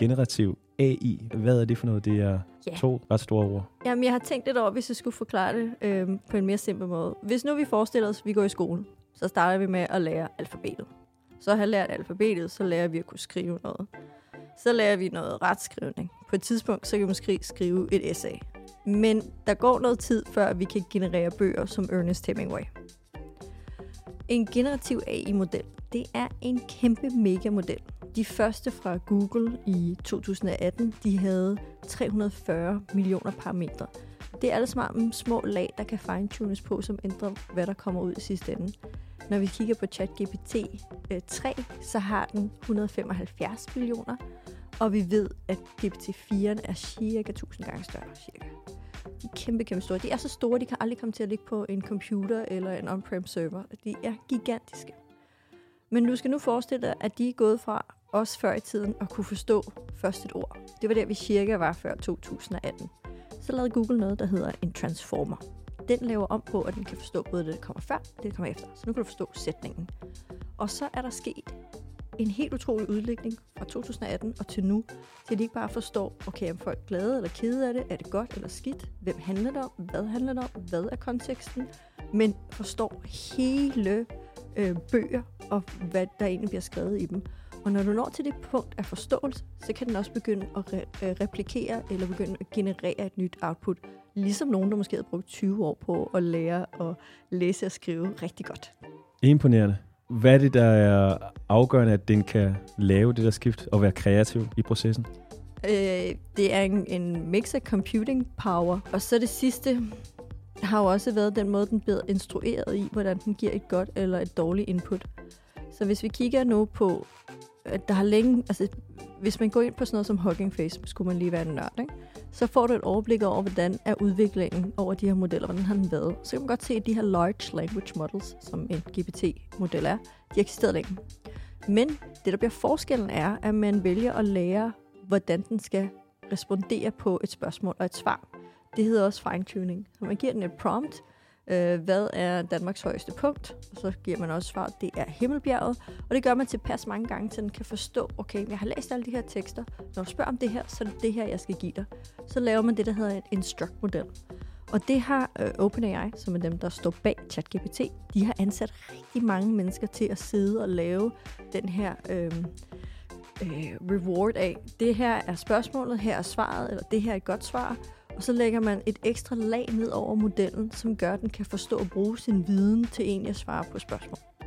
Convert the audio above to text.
generativ AI. Hvad er det for noget? Det er Ja. to ret store ord. Jamen, jeg har tænkt lidt over, hvis jeg skulle forklare det øh, på en mere simpel måde. Hvis nu vi forestiller os, at vi går i skole, så starter vi med at lære alfabetet. Så har jeg lært alfabetet, så lærer vi at kunne skrive noget. Så lærer vi noget retskrivning. På et tidspunkt, så kan vi måske skrive et essay. Men der går noget tid, før vi kan generere bøger som Ernest Hemingway. En generativ AI-model, det er en kæmpe mega-model. De første fra Google i 2018, de havde 340 millioner parametre. Det er alle sammen små lag, der kan fine-tunes på, som ændrer, hvad der kommer ud i sidste ende. Når vi kigger på ChatGPT øh, 3, så har den 175 millioner, og vi ved, at GPT-4 er cirka 1000 gange større. Cirka. De er kæmpe, kæmpe store. De er så store, de kan aldrig komme til at ligge på en computer eller en on-prem server. De er gigantiske. Men du skal nu forestille dig, at de er gået fra os før i tiden at kunne forstå først et ord. Det var der, vi cirka var før 2018. Så lavede Google noget, der hedder en transformer. Den laver om på, at den kan forstå både det, der kommer før, og det, der kommer efter. Så nu kan du forstå sætningen. Og så er der sket en helt utrolig udvikling fra 2018 og til nu, til de ikke bare forstår, okay, om folk glade eller kede af det, er det godt eller skidt, hvem handler det om, hvad handler det om, hvad er konteksten, men forstår hele øh, bøger og hvad der egentlig bliver skrevet i dem. Og når du når til det punkt af forståelse, så kan den også begynde at re- øh, replikere eller begynde at generere et nyt output. Ligesom nogen, der måske havde brugt 20 år på at lære at læse og skrive rigtig godt. Imponerende. Hvad er det, der er afgørende, at den kan lave det der skift og være kreativ i processen? Øh, det er en, en mix af computing power, og så det sidste har jo også været den måde, den bliver instrueret i, hvordan den giver et godt eller et dårligt input. Så hvis vi kigger nu på, at der har længe, altså hvis man går ind på sådan noget som Hugging Face, skulle man lige være en nørd, ikke? så får du et overblik over, hvordan er udviklingen over de her modeller, hvordan har den været. Så kan man godt se, at de her large language models, som en GPT-model er, de har eksisteret længe. Men det, der bliver forskellen, er, at man vælger at lære, hvordan den skal respondere på et spørgsmål og et svar. Det hedder også fine-tuning. Så man giver den et prompt. Øh, hvad er Danmarks højeste punkt? Og så giver man også svar, det er Himmelbjerget. Og det gør man tilpas mange gange, til den kan forstå, okay, jeg har læst alle de her tekster. Når du spørger om det her, så er det det her, jeg skal give dig. Så laver man det, der hedder en instruct-model. Og det har øh, OpenAI, som er dem, der står bag ChatGPT, de har ansat rigtig mange mennesker til at sidde og lave den her øh, øh, reward af. Det her er spørgsmålet, her er svaret, eller det her er et godt svar. Og så lægger man et ekstra lag ned over modellen, som gør, at den kan forstå og bruge sin viden til egentlig at svare på spørgsmål.